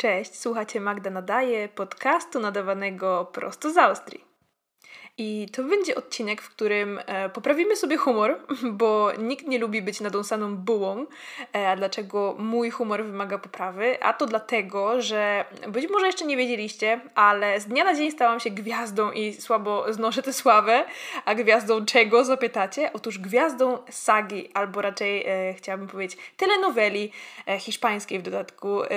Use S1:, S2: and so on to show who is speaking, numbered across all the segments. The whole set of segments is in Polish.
S1: Cześć, słuchacie Magda Nadaje, podcastu nadawanego prosto z Austrii. I to będzie odcinek, w którym e, poprawimy sobie humor, bo nikt nie lubi być nadąsaną bułą. E, a dlaczego mój humor wymaga poprawy? A to dlatego, że być może jeszcze nie wiedzieliście, ale z dnia na dzień stałam się gwiazdą i słabo znoszę tę sławę. A gwiazdą czego zapytacie? Otóż gwiazdą sagi, albo raczej e, chciałabym powiedzieć telenoweli e, hiszpańskiej w dodatku, e,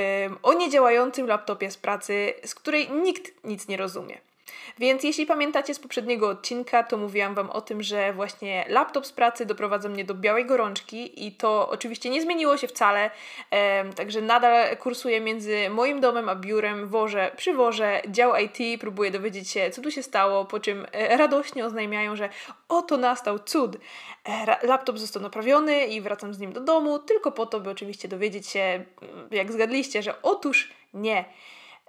S1: o niedziałającym laptopie z pracy, z której nikt nic nie rozumie. Więc jeśli pamiętacie z poprzedniego odcinka, to mówiłam Wam o tym, że właśnie laptop z pracy doprowadza mnie do białej gorączki i to oczywiście nie zmieniło się wcale, także nadal kursuję między moim domem a biurem, wożę, przywożę dział IT, próbuję dowiedzieć się, co tu się stało, po czym e, radośnie oznajmiają, że oto nastał cud. E, laptop został naprawiony i wracam z nim do domu, tylko po to, by oczywiście dowiedzieć się, mm, jak zgadliście, że otóż nie.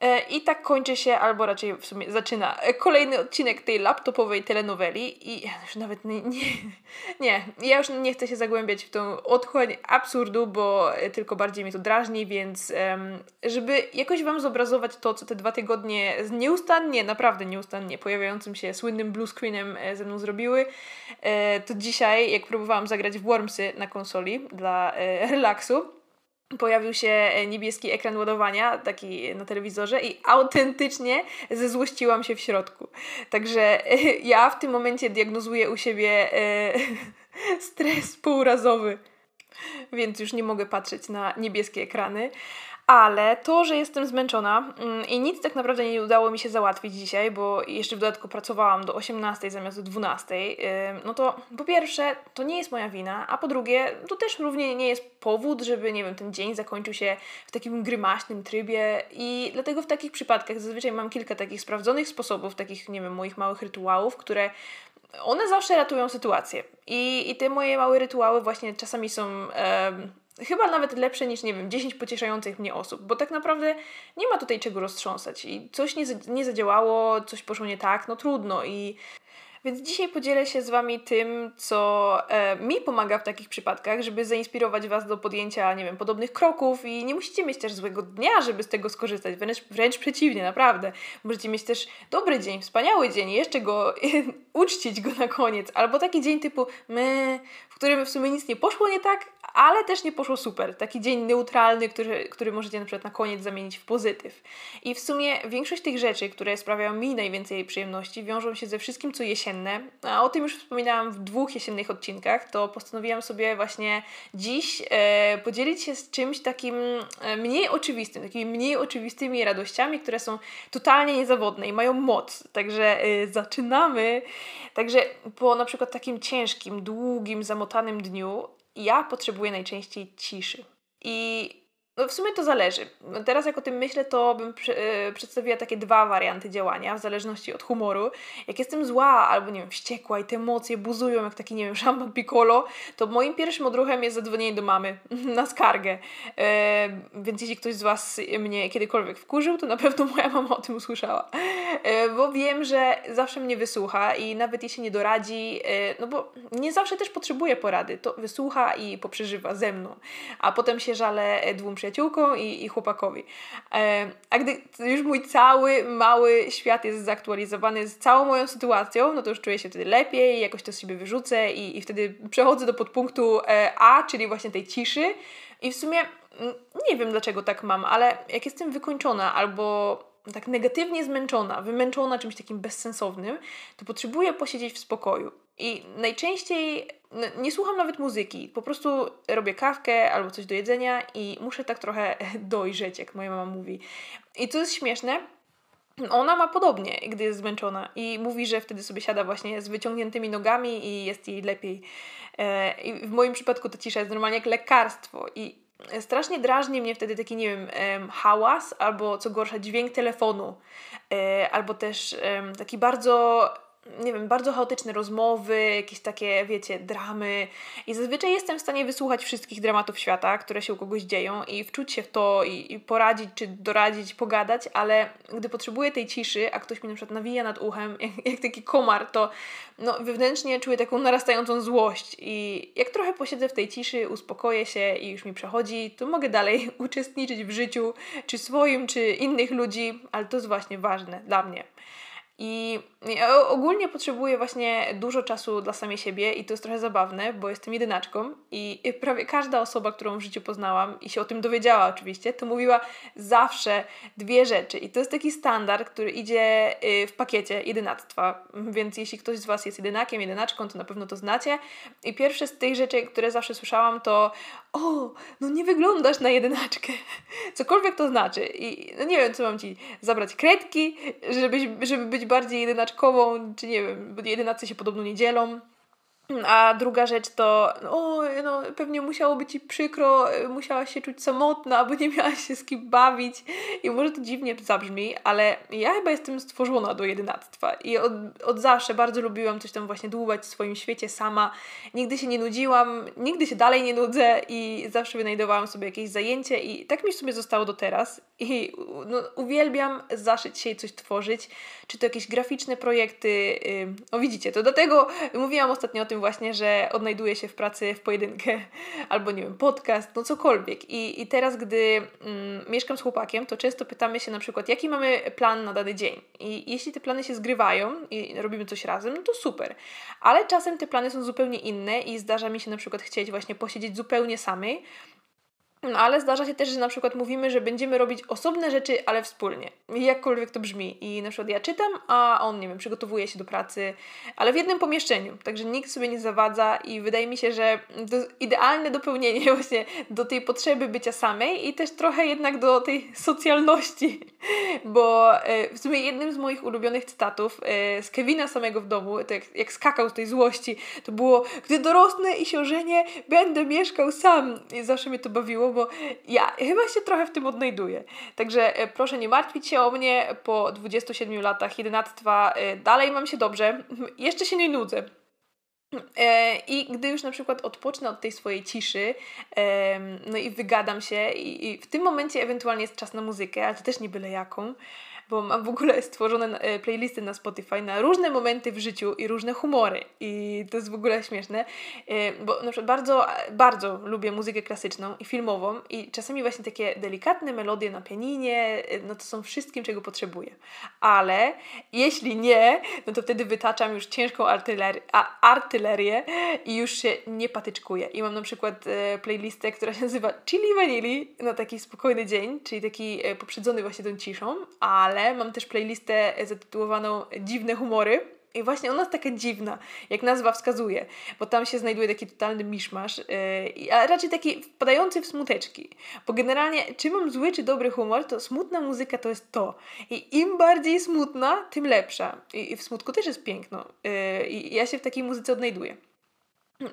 S1: E, I tak kończy się, albo raczej w sumie zaczyna e, kolejny odcinek tej laptopowej telenoweli i już nawet nie, nie, nie, ja już nie chcę się zagłębiać w tą otchłań absurdu, bo e, tylko bardziej mnie to drażni, więc żeby jakoś Wam zobrazować to, co te dwa tygodnie z nieustannie, naprawdę nieustannie pojawiającym się słynnym blue screenem ze mną zrobiły, to dzisiaj, jak próbowałam zagrać w Wormsy na konsoli dla relaksu, pojawił się e, niebieski ekran ładowania, taki na telewizorze i autentycznie zezłościłam się w środku. Także e, ja w tym momencie diagnozuję u siebie e, stres półrazowy, więc już nie mogę patrzeć na niebieskie ekrany. Ale to, że jestem zmęczona mm, i nic tak naprawdę nie udało mi się załatwić dzisiaj, bo jeszcze w dodatku pracowałam do 18 zamiast do 12, no to po pierwsze, to nie jest moja wina, a po drugie, to też równie nie jest powód, żeby, nie wiem, ten dzień zakończył się w takim grymaśnym trybie i dlatego w takich przypadkach zazwyczaj mam kilka takich sprawdzonych sposobów, takich, nie wiem, moich małych rytuałów, które one zawsze ratują sytuację. I, i te moje małe rytuały właśnie czasami są chyba nawet lepsze niż, nie wiem, 10 pocieszających mnie osób, bo tak naprawdę nie ma tutaj czego roztrząsać i coś nie, nie zadziałało, coś poszło nie tak, no trudno i więc dzisiaj podzielę się z Wami tym, co e, mi pomaga w takich przypadkach, żeby zainspirować Was do podjęcia, nie wiem, podobnych kroków i nie musicie mieć też złego dnia, żeby z tego skorzystać, wręcz, wręcz przeciwnie, naprawdę. Możecie mieć też dobry dzień, wspaniały dzień, jeszcze go uczcić go na koniec, albo taki dzień typu my, w którym w sumie nic nie poszło nie tak, ale też nie poszło super. Taki dzień neutralny, który, który możecie na przykład na koniec zamienić w pozytyw. I w sumie większość tych rzeczy, które sprawiają mi najwięcej przyjemności, wiążą się ze wszystkim, co jesienne. A o tym już wspominałam w dwóch jesiennych odcinkach, to postanowiłam sobie właśnie dziś e, podzielić się z czymś takim e, mniej oczywistym, takimi mniej oczywistymi radościami, które są totalnie niezawodne i mają moc. Także e, zaczynamy. Także po na przykład takim ciężkim, długim, zamotanym dniu ja potrzebuję najczęściej ciszy. I no w sumie to zależy. Teraz jak o tym myślę, to bym yy, przedstawiła takie dwa warianty działania, w zależności od humoru. Jak jestem zła albo, nie wiem, wściekła i te emocje buzują jak taki, nie wiem, szampan piccolo, to moim pierwszym odruchem jest zadzwonienie do mamy na skargę. Yy, więc jeśli ktoś z Was mnie kiedykolwiek wkurzył, to na pewno moja mama o tym usłyszała. Yy, bo wiem, że zawsze mnie wysłucha i nawet jeśli nie doradzi, no bo nie zawsze też potrzebuje porady, to wysłucha i poprzeżywa ze mną. A potem się żale dwóm przyjaciółką i, i chłopakowi. E, a gdy już mój cały mały świat jest zaktualizowany z całą moją sytuacją, no to już czuję się wtedy lepiej, jakoś to z siebie wyrzucę i, i wtedy przechodzę do podpunktu e, A, czyli właśnie tej ciszy. I w sumie mm, nie wiem dlaczego tak mam, ale jak jestem wykończona albo tak negatywnie zmęczona, wymęczona czymś takim bezsensownym, to potrzebuję posiedzieć w spokoju. I najczęściej nie słucham nawet muzyki, po prostu robię kawkę albo coś do jedzenia i muszę tak trochę dojrzeć, jak moja mama mówi. I to jest śmieszne, ona ma podobnie, gdy jest zmęczona i mówi, że wtedy sobie siada właśnie z wyciągniętymi nogami i jest jej lepiej. E, I w moim przypadku ta cisza jest normalnie jak lekarstwo i strasznie drażni mnie wtedy taki, nie wiem, hałas albo co gorsza dźwięk telefonu, e, albo też taki bardzo nie wiem, bardzo chaotyczne rozmowy, jakieś takie, wiecie, dramy. I zazwyczaj jestem w stanie wysłuchać wszystkich dramatów świata, które się u kogoś dzieją i wczuć się w to i, i poradzić, czy doradzić, pogadać, ale gdy potrzebuję tej ciszy, a ktoś mi na przykład nawija nad uchem, jak, jak taki komar, to no, wewnętrznie czuję taką narastającą złość. I jak trochę posiedzę w tej ciszy, uspokoję się i już mi przechodzi, to mogę dalej uczestniczyć w życiu, czy swoim, czy innych ludzi, ale to jest właśnie ważne dla mnie. I ogólnie potrzebuję właśnie dużo czasu dla samej siebie i to jest trochę zabawne, bo jestem jedynaczką i prawie każda osoba, którą w życiu poznałam i się o tym dowiedziała oczywiście, to mówiła zawsze dwie rzeczy. I to jest taki standard, który idzie y, w pakiecie jedynactwa, więc jeśli ktoś z Was jest jedynakiem, jedynaczką, to na pewno to znacie. I pierwsze z tych rzeczy, które zawsze słyszałam to o, no nie wyglądasz na jedynaczkę. Cokolwiek to znaczy. I no nie wiem, co mam Ci zabrać kredki, żebyś, żeby być bardziej czy nie wiem, jedynacy się podobno nie dzielą. A druga rzecz to, o, no, pewnie musiało być ci przykro, musiałaś się czuć samotna, bo nie miałaś się z kim bawić. I może to dziwnie zabrzmi, ale ja chyba jestem stworzona do jedenactwa. I od, od zawsze bardzo lubiłam coś tam właśnie dłubać w swoim świecie sama. Nigdy się nie nudziłam, nigdy się dalej nie nudzę i zawsze wynajdowałam sobie jakieś zajęcie i tak mi w sobie zostało do teraz. I no, uwielbiam zaszyć się i coś tworzyć, czy to jakieś graficzne projekty. Yy, o widzicie, to dlatego mówiłam ostatnio o tym właśnie, że odnajduję się w pracy w pojedynkę, albo nie wiem, podcast, no cokolwiek. I, i teraz, gdy mm, mieszkam z chłopakiem, to często pytamy się na przykład, jaki mamy plan na dany dzień. I jeśli te plany się zgrywają i robimy coś razem, no to super. Ale czasem te plany są zupełnie inne i zdarza mi się na przykład chcieć właśnie posiedzieć zupełnie samej, no ale zdarza się też, że na przykład mówimy, że będziemy robić osobne rzeczy, ale wspólnie. Jakkolwiek to brzmi. I na przykład ja czytam, a on, nie wiem, przygotowuje się do pracy, ale w jednym pomieszczeniu. Także nikt sobie nie zawadza i wydaje mi się, że to idealne dopełnienie właśnie do tej potrzeby bycia samej i też trochę jednak do tej socjalności. Bo e, w sumie jednym z moich ulubionych cytatów e, z Kevina samego w domu, to jak, jak skakał z tej złości, to było gdy dorosnę i się ożenię, będę mieszkał sam. I zawsze mnie to bawiło, bo ja chyba się trochę w tym odnajduję. Także e, proszę nie martwić się o mnie po 27 latach jedenactwa. E, dalej mam się dobrze. Jeszcze się nie nudzę. E, I gdy już na przykład odpocznę od tej swojej ciszy, no i wygadam się, i w tym momencie ewentualnie jest czas na muzykę, ale to też nie byle jaką bo mam w ogóle stworzone e, playlisty na Spotify na różne momenty w życiu i różne humory. I to jest w ogóle śmieszne, e, bo na przykład bardzo, bardzo lubię muzykę klasyczną i filmową i czasami właśnie takie delikatne melodie na pianinie, e, no to są wszystkim, czego potrzebuję. Ale jeśli nie, no to wtedy wytaczam już ciężką artylerię, artylerię i już się nie patyczkuję. I mam na przykład playlistę, która się nazywa Chili Vanilli na taki spokojny dzień, czyli taki poprzedzony właśnie tą ciszą, ale mam też playlistę zatytułowaną Dziwne humory. I właśnie ona jest taka dziwna, jak nazwa wskazuje, bo tam się znajduje taki totalny miszmasz, yy, a raczej taki wpadający w smuteczki. Bo generalnie, czy mam zły, czy dobry humor, to smutna muzyka to jest to. I im bardziej smutna, tym lepsza. I, i w smutku też jest piękno. Yy, I ja się w takiej muzyce odnajduję.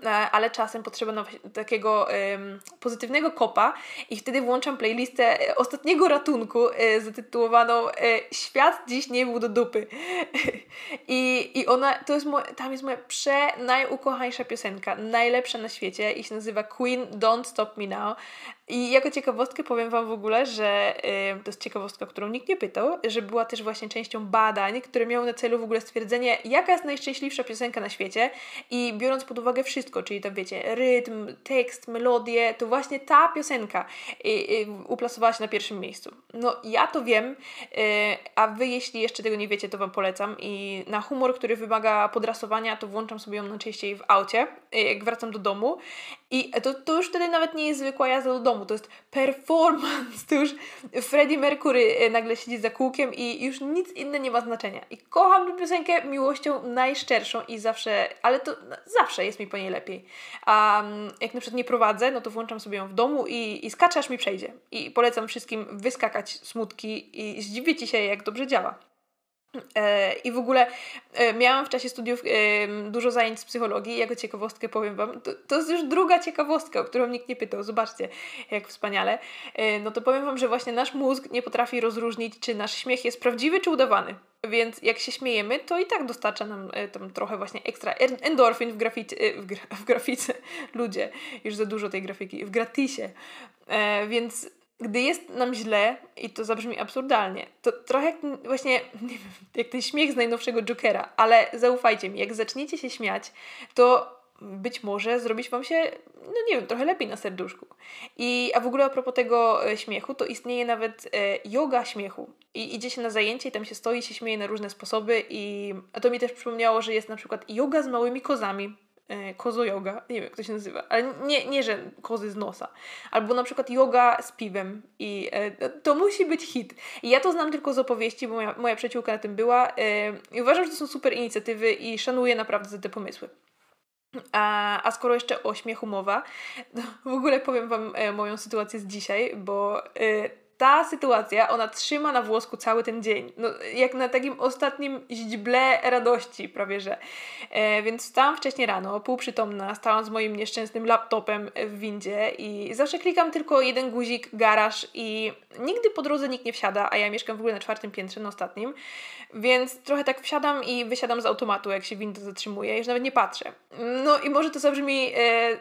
S1: E, ale czasem potrzeba takiego um, pozytywnego kopa i wtedy włączam playlistę ostatniego ratunku e, zatytułowaną e, Świat dziś nie był do dupy. I, I ona, to jest moja, tam jest moja prze najukochańsza piosenka, najlepsza na świecie i się nazywa Queen Don't Stop Me Now. I jako ciekawostkę powiem Wam w ogóle, że yy, to jest ciekawostka, którą nikt nie pytał, że była też właśnie częścią badań, które miały na celu w ogóle stwierdzenie, jaka jest najszczęśliwsza piosenka na świecie. I biorąc pod uwagę wszystko, czyli tam wiecie, rytm, tekst, melodię, to właśnie ta piosenka yy, yy, uplasowała się na pierwszym miejscu. No ja to wiem, yy, a Wy jeśli jeszcze tego nie wiecie, to Wam polecam. I na humor, który wymaga podrasowania, to włączam sobie ją najczęściej w aucie, yy, jak wracam do domu i to, to już wtedy nawet nie jest zwykła jazda do domu, to jest performance, to już Freddie Mercury e, nagle siedzi za kółkiem i już nic inne nie ma znaczenia. I kocham tę piosenkę miłością najszczerszą i zawsze, ale to zawsze jest mi po niej lepiej. A mm, jak na przykład nie prowadzę, no to włączam sobie ją w domu i, i skaczę mi przejdzie. I polecam wszystkim wyskakać smutki i zdziwicie się jak dobrze działa. E, I w ogóle e, miałam w czasie studiów dużo zajęć z psychologii. Jako ciekawostkę powiem Wam, to, to jest już druga ciekawostka, o którą nikt nie pytał. Zobaczcie, jak wspaniale. E, no to powiem Wam, że właśnie nasz mózg nie potrafi rozróżnić, czy nasz śmiech jest prawdziwy, czy udawany. Więc jak się śmiejemy, to i tak dostarcza nam tam trochę właśnie ekstra endorfin w, grafice, w, gra, w grafice. Ludzie, już za dużo tej grafiki, w gratisie. Więc gdy jest nam źle, i to zabrzmi absurdalnie, to trochę jak właśnie nie wiem, jak ten śmiech z najnowszego Jokera, ale zaufajcie mi, jak zaczniecie się śmiać, to być może zrobić wam się, no nie wiem, trochę lepiej na serduszku. I, a w ogóle a propos tego e, śmiechu, to istnieje nawet e, yoga śmiechu. I idzie się na zajęcie i tam się stoi, się śmieje na różne sposoby i a to mi też przypomniało, że jest na przykład yoga z małymi kozami kozo yoga, nie wiem jak to się nazywa, ale nie, nie, że kozy z nosa. Albo na przykład yoga z piwem i e, to musi być hit. I ja to znam tylko z opowieści, bo moja, moja przyjaciółka na tym była e, i uważam, że to są super inicjatywy i szanuję naprawdę za te pomysły. A, a skoro jeszcze o śmiechu mowa, w ogóle powiem Wam e, moją sytuację z dzisiaj, bo e, ta sytuacja, ona trzyma na włosku cały ten dzień. No, jak na takim ostatnim źdźble radości prawie, że. E, więc wstałam wcześniej rano, półprzytomna, stałam z moim nieszczęsnym laptopem w windzie i zawsze klikam tylko jeden guzik, garaż i nigdy po drodze nikt nie wsiada, a ja mieszkam w ogóle na czwartym piętrze, na ostatnim, więc trochę tak wsiadam i wysiadam z automatu, jak się winda zatrzymuje, już nawet nie patrzę. No i może to zabrzmi, e,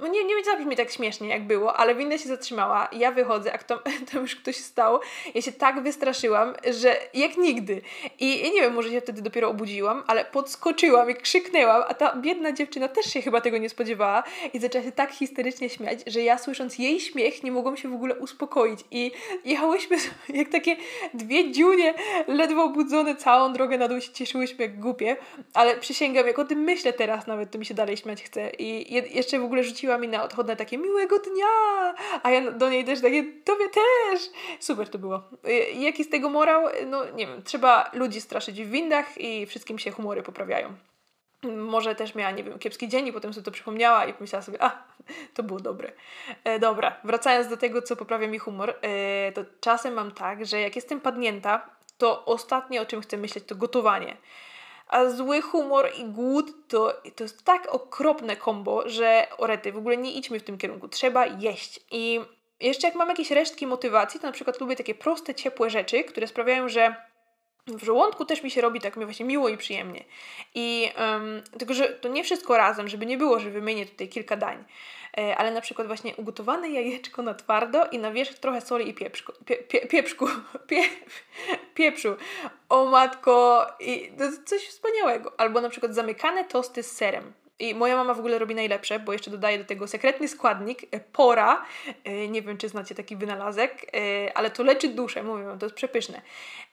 S1: no nie, nie zabrzmi tak śmiesznie, jak było, ale winda się zatrzymała, ja wychodzę, a kto, tam już ktoś stał. Ja się tak wystraszyłam, że jak nigdy. I nie wiem, może się wtedy dopiero obudziłam, ale podskoczyłam i krzyknęłam, a ta biedna dziewczyna też się chyba tego nie spodziewała i zaczęła się tak histerycznie śmiać, że ja słysząc jej śmiech nie mogłam się w ogóle uspokoić i jechałyśmy jak takie dwie dziunie ledwo obudzone całą drogę na dół się cieszyłyśmy jak głupie, ale przysięgam, jak o tym myślę teraz nawet, to mi się dalej śmiać chce i jeszcze w ogóle rzuciła mi na odchodne takie miłego dnia, a ja do niej też takie, tobie też Super to było. Jaki z tego morał? No nie wiem, trzeba ludzi straszyć w windach i wszystkim się humory poprawiają. Może też miała, nie wiem, kiepski dzień i potem sobie to przypomniała i pomyślała sobie, a, to było dobre. E, dobra, wracając do tego, co poprawia mi humor, e, to czasem mam tak, że jak jestem padnięta, to ostatnie, o czym chcę myśleć, to gotowanie. A zły humor i głód to, to jest tak okropne kombo, że orety, w ogóle nie idźmy w tym kierunku. Trzeba jeść. I jeszcze jak mam jakieś resztki motywacji, to na przykład lubię takie proste, ciepłe rzeczy, które sprawiają, że w żołądku też mi się robi tak mi właśnie miło i przyjemnie. I um, tylko, że to nie wszystko razem, żeby nie było, że wymienię tutaj kilka dań. E, ale na przykład właśnie ugotowane jajeczko na twardo i na wierzch trochę soli i pieprzku. Pie, pie, pieprzku. Pie, pieprzu. O matko. I to jest coś wspaniałego. Albo na przykład zamykane tosty z serem. I moja mama w ogóle robi najlepsze, bo jeszcze dodaje do tego sekretny składnik, e, pora. E, nie wiem, czy znacie taki wynalazek, e, ale to leczy duszę, mówię wam, to jest przepyszne.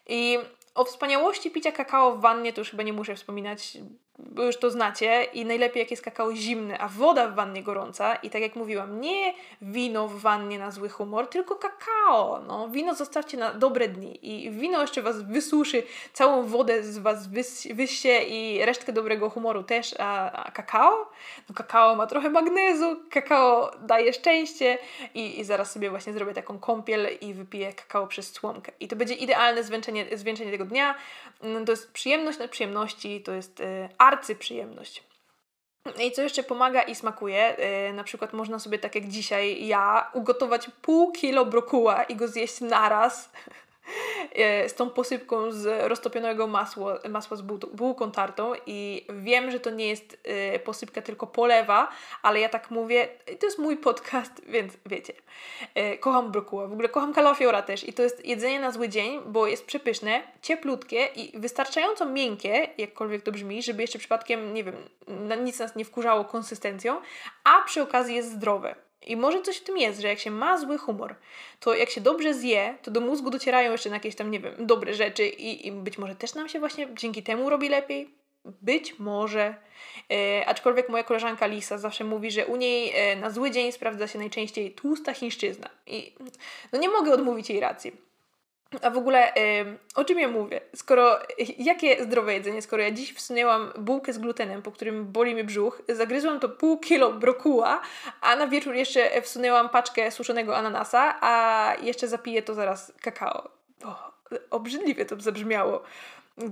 S1: I o wspaniałości picia kakao w wannie to już chyba nie muszę wspominać, bo już to znacie i najlepiej jak jest kakao zimny, a woda w wannie gorąca i tak jak mówiłam, nie wino w wannie na zły humor, tylko kakao. No, wino zostawcie na dobre dni i wino jeszcze Was wysuszy, całą wodę z Was wyssie i resztkę dobrego humoru też, a, a kakao? No kakao ma trochę magnezu, kakao daje szczęście i, i zaraz sobie właśnie zrobię taką kąpiel i wypiję kakao przez słomkę. I to będzie idealne zwieńczenie, zwieńczenie tego dnia. Mm, to jest przyjemność na przyjemności, to jest y, arcyprzyjemność. I co jeszcze pomaga i smakuje, yy, na przykład można sobie tak jak dzisiaj ja ugotować pół kilo brokuła i go zjeść naraz z tą posypką z roztopionego masła, masła z bułką tartą i wiem, że to nie jest e, posypka, tylko polewa, ale ja tak mówię, to jest mój podcast, więc wiecie. E, kocham brokuła, w ogóle kocham kalafiora też i to jest jedzenie na zły dzień, bo jest przepyszne, cieplutkie i wystarczająco miękkie, jakkolwiek to brzmi, żeby jeszcze przypadkiem, nie wiem, nic nas nie wkurzało konsystencją, a przy okazji jest zdrowe. I może coś w tym jest, że jak się ma zły humor, to jak się dobrze zje, to do mózgu docierają jeszcze jakieś tam, nie wiem, dobre rzeczy i, i być może też nam się właśnie dzięki temu robi lepiej. Być może. E, aczkolwiek moja koleżanka Lisa zawsze mówi, że u niej e, na zły dzień sprawdza się najczęściej tłusta chińszczyzna. I no nie mogę odmówić jej racji. A w ogóle o czym ja mówię? Skoro, jakie zdrowe jedzenie? Skoro ja dziś wsunęłam bułkę z glutenem, po którym boli mi brzuch, zagryzłam to pół kilo brokuła, a na wieczór jeszcze wsunęłam paczkę suszonego ananasa, a jeszcze zapiję to zaraz kakao. O, obrzydliwie to zabrzmiało.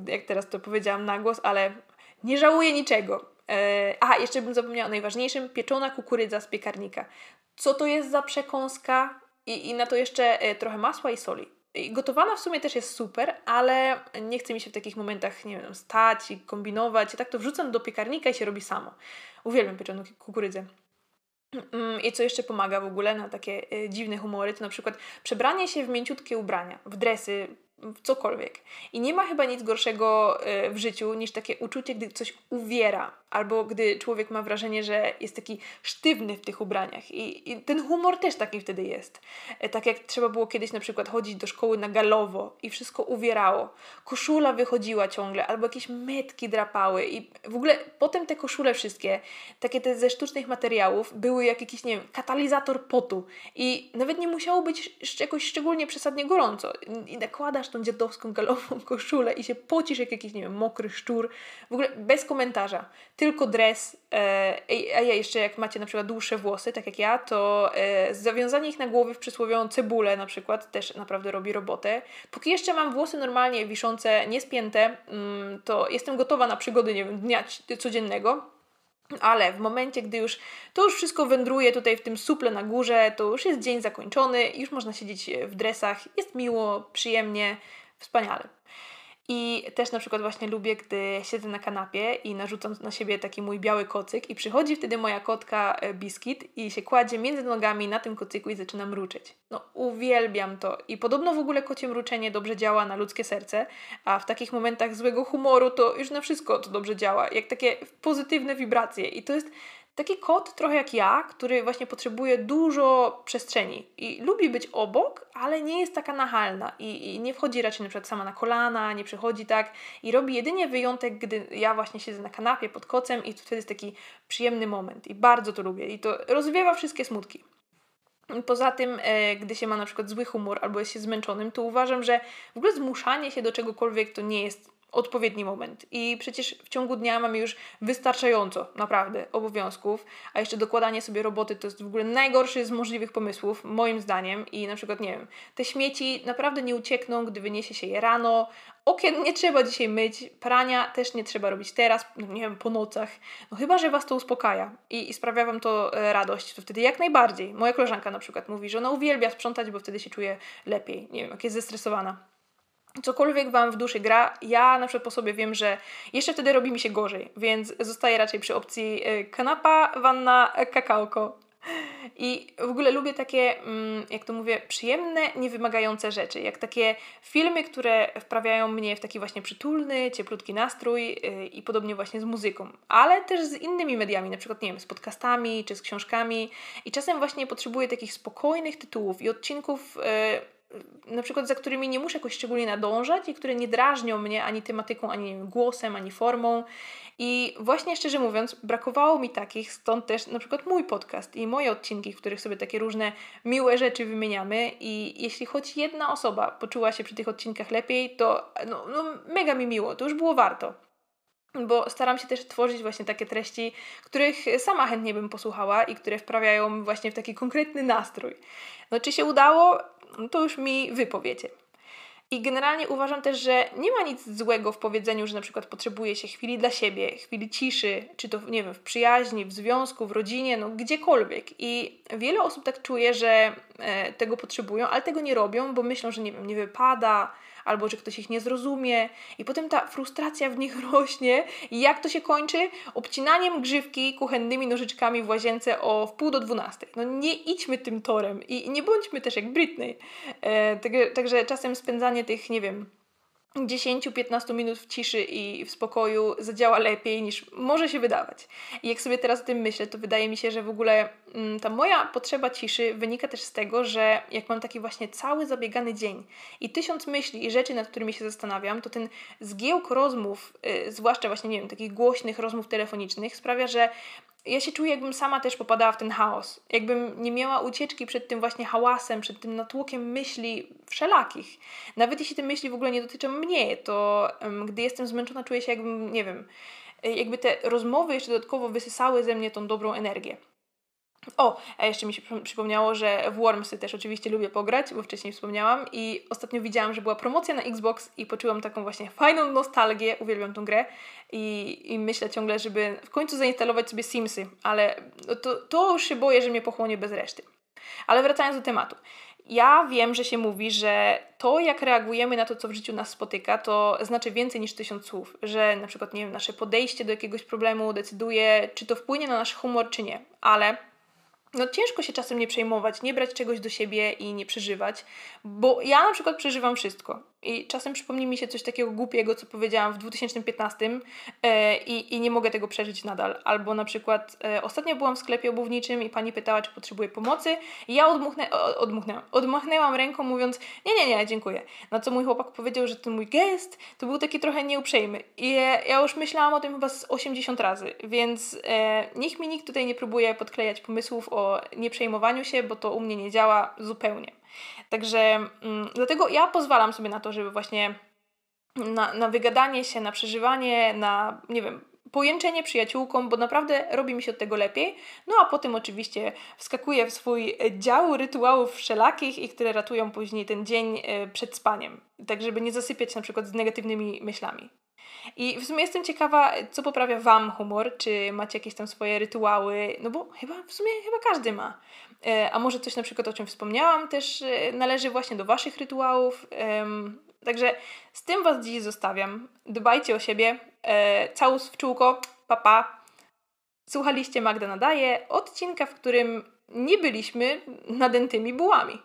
S1: jak teraz to powiedziałam na głos, ale nie żałuję niczego. E, aha, jeszcze bym zapomniała o najważniejszym, pieczona kukurydza z piekarnika. Co to jest za przekąska? I, i na to jeszcze e, trochę masła i soli. I gotowana w sumie też jest super, ale nie chce mi się w takich momentach, nie wiem, stać i kombinować. I tak to wrzucam do piekarnika i się robi samo. Uwielbiam pieczoną kukurydzę. Mm, I co jeszcze pomaga w ogóle na takie e, dziwne humory, to na przykład przebranie się w mięciutkie ubrania, w dresy, w cokolwiek. I nie ma chyba nic gorszego e, w życiu niż takie uczucie, gdy coś uwiera, albo gdy człowiek ma wrażenie, że jest taki sztywny w tych ubraniach. I, i ten humor też taki wtedy jest. E, tak jak trzeba było kiedyś na przykład chodzić do szkoły na galowo i wszystko uwierało. Koszula wychodziła ciągle, albo jakieś metki drapały. I w ogóle potem te koszule wszystkie, takie te ze sztucznych materiałów, były jak jakiś, nie wiem, katalizator potu. I nawet nie musiało być jakoś szczególnie przesadnie gorąco. I nakładasz tą dziadowską galową koszulę i się pocisz jak jakiś, nie wiem, mokry szczur. W ogóle bez komentarza. Tylko dres. E, a ja jeszcze jak macie na przykład dłuższe włosy, tak jak ja, to e, zawiązanie ich na głowie w przysłowiową cebulę na przykład też naprawdę robi robotę. Póki jeszcze mam włosy normalnie wiszące, niespięte, mm, to jestem gotowa na przygody, nie wiem, dnia codziennego. Ale w momencie, gdy już to już wszystko wędruje tutaj w tym suple na górze, to już jest dzień zakończony, już można siedzieć w dresach, jest miło, przyjemnie, wspaniale. I też na przykład właśnie lubię, gdy siedzę na kanapie i narzucam na siebie taki mój biały kocyk i przychodzi wtedy moja kotka e, Biskit i się kładzie między nogami na tym kocyku i zaczyna mruczeć. No uwielbiam to. I podobno w ogóle kocie mruczenie dobrze działa na ludzkie serce, a w takich momentach złego humoru to już na wszystko to dobrze działa, jak takie pozytywne wibracje. I to jest Taki kot, trochę jak ja, który właśnie potrzebuje dużo przestrzeni i lubi być obok, ale nie jest taka nachalna i, i, nie wchodzi raczej na przykład sama na kolana, nie przychodzi tak i robi jedynie wyjątek, gdy ja właśnie siedzę na kanapie pod kocem i wtedy jest taki przyjemny moment i bardzo to lubię i to rozwiewa wszystkie smutki. Poza tym, e, gdy się ma na przykład zły humor albo jest się zmęczonym, to uważam, że w ogóle zmuszanie się do czegokolwiek to nie jest odpowiedni moment. I przecież w ciągu dnia mamy już wystarczająco, naprawdę, obowiązków, a jeszcze dokładanie sobie roboty to jest w ogóle najgorszy z możliwych pomysłów, moim zdaniem. I na przykład, nie wiem, te śmieci naprawdę nie uciekną, gdy wyniesie się je rano. Okien nie trzeba dzisiaj myć, prania też nie trzeba robić teraz, no nie wiem, po nocach. No chyba, że Was to uspokaja i, i sprawia Wam to e, radość, to wtedy jak najbardziej. Moja koleżanka na przykład mówi, że ona uwielbia sprzątać, bo wtedy się czuje lepiej. Nie wiem, jak jest zestresowana cokolwiek Wam w duszy gra, ja na przykład po sobie wiem, że jeszcze wtedy robi mi się gorzej, więc zostaję raczej przy opcji y, kanapa, wanna, kakaoko. I w ogóle lubię takie, mm, jak to mówię, przyjemne, niewymagające rzeczy, jak takie filmy, które wprawiają mnie w taki właśnie przytulny, cieplutki nastrój y, i podobnie właśnie z muzyką, ale też z innymi mediami, na przykład, nie wiem, z podcastami czy z książkami i czasem właśnie potrzebuję takich spokojnych tytułów i odcinków y, na przykład za którymi nie muszę jakoś szczególnie nadążać i które nie drażnią mnie ani tematyką, ani głosem, ani formą. I właśnie szczerze mówiąc, brakowało mi takich, stąd też na przykład mój podcast i moje odcinki, w których sobie takie różne miłe rzeczy wymieniamy. I jeśli choć jedna osoba poczuła się przy tych odcinkach lepiej, to no, no mega mi miło, to już było warto bo staram się też tworzyć właśnie takie treści, których sama chętnie bym posłuchała i które wprawiają właśnie w taki konkretny nastrój. No czy się udało? No to już mi wypowiecie. I generalnie uważam też, że nie ma nic złego w powiedzeniu, że na przykład potrzebuje się chwili dla siebie, chwili ciszy, czy to, nie wiem, w przyjaźni, w związku, w rodzinie, no gdziekolwiek. I wiele osób tak czuje, że e, tego potrzebują, ale tego nie robią, bo myślą, że nie wiem, nie wypada, albo że ktoś ich nie zrozumie, i potem ta frustracja w nich rośnie. I jak to się kończy? Obcinaniem grzywki kuchennymi nożyczkami w łazience o wpół do dwunastej. No nie idźmy tym torem i nie bądźmy też jak Britney. E, także czasem spędzanie tych, nie wiem, 10-15 minut w ciszy i w spokoju zadziała lepiej niż może się wydawać. I jak sobie teraz o tym myślę, to wydaje mi się, że w ogóle mm, ta moja potrzeba ciszy wynika też z tego, że jak mam taki właśnie cały zabiegany dzień i tysiąc myśli i rzeczy, nad którymi się zastanawiam, to ten zgiełk rozmów, yy, zwłaszcza właśnie, nie wiem, takich głośnych rozmów telefonicznych, sprawia, że ja się czuję, jakbym sama też popadała w ten chaos. Jakbym nie miała ucieczki przed tym właśnie hałasem, przed tym natłokiem myśli wszelakich. Nawet jeśli te myśli w ogóle nie dotyczą mnie, to um, gdy jestem zmęczona, czuję się jakbym, nie wiem, jakby te rozmowy jeszcze dodatkowo wysysały ze mnie tą dobrą energię. O, a jeszcze mi się przypomniało, że w Wormsy też oczywiście lubię pograć, bo wcześniej wspomniałam i ostatnio widziałam, że była promocja na Xbox i poczułam taką właśnie fajną nostalgię, uwielbiam tą grę i, i myślę ciągle, żeby w końcu zainstalować sobie Simsy, ale to, to już się boję, że mnie pochłonie bez reszty. Ale wracając do tematu. Ja wiem, że się mówi, że to, jak reagujemy na to, co w życiu nas spotyka, to znaczy więcej niż tysiąc słów. Że na przykład, nie wiem, nasze podejście do jakiegoś problemu decyduje, czy to wpłynie na nasz humor, czy nie. Ale no ciężko się czasem nie przejmować, nie brać czegoś do siebie i nie przeżywać, bo ja na przykład przeżywam wszystko. I czasem przypomni mi się coś takiego głupiego, co powiedziałam w 2015 e, i, i nie mogę tego przeżyć nadal. Albo na przykład e, ostatnio byłam w sklepie obuwniczym i pani pytała, czy potrzebuję pomocy i ja odmuchnę, odmuchnęłam, odmachnęłam ręką mówiąc, nie, nie, nie, dziękuję. Na co mój chłopak powiedział, że ten mój gest to był taki trochę nieuprzejmy. I ja, już myślałam o tym chyba z 80 razy, więc e, niech mi nikt tutaj nie próbuje podklejać pomysłów o nieprzejmowaniu się, bo to u mnie nie działa zupełnie. Także mm, dlatego ja pozwalam sobie na to, żeby właśnie na, na wygadanie się, na przeżywanie, na nie wiem, pojęczenie przyjaciółką, bo naprawdę robi mi się od tego lepiej. No a potem oczywiście wskakuję w swój dział rytuałów wszelakich i które ratują później ten dzień e, przed spaniem. Tak, żeby nie zasypiać na przykład z negatywnymi myślami. I w sumie jestem ciekawa, co poprawia Wam humor, czy macie jakieś tam swoje rytuały, no bo chyba w sumie chyba każdy ma. E, a może coś na przykład, o czym wspomniałam, też e, należy właśnie do Waszych rytuałów. Także z tym Was dziś zostawiam. Dbajcie o siebie. E, całus w czółko. Papa. Pa. Słuchaliście Magda Nadaje, odcinka, w którym nie byliśmy nadętymi bułami.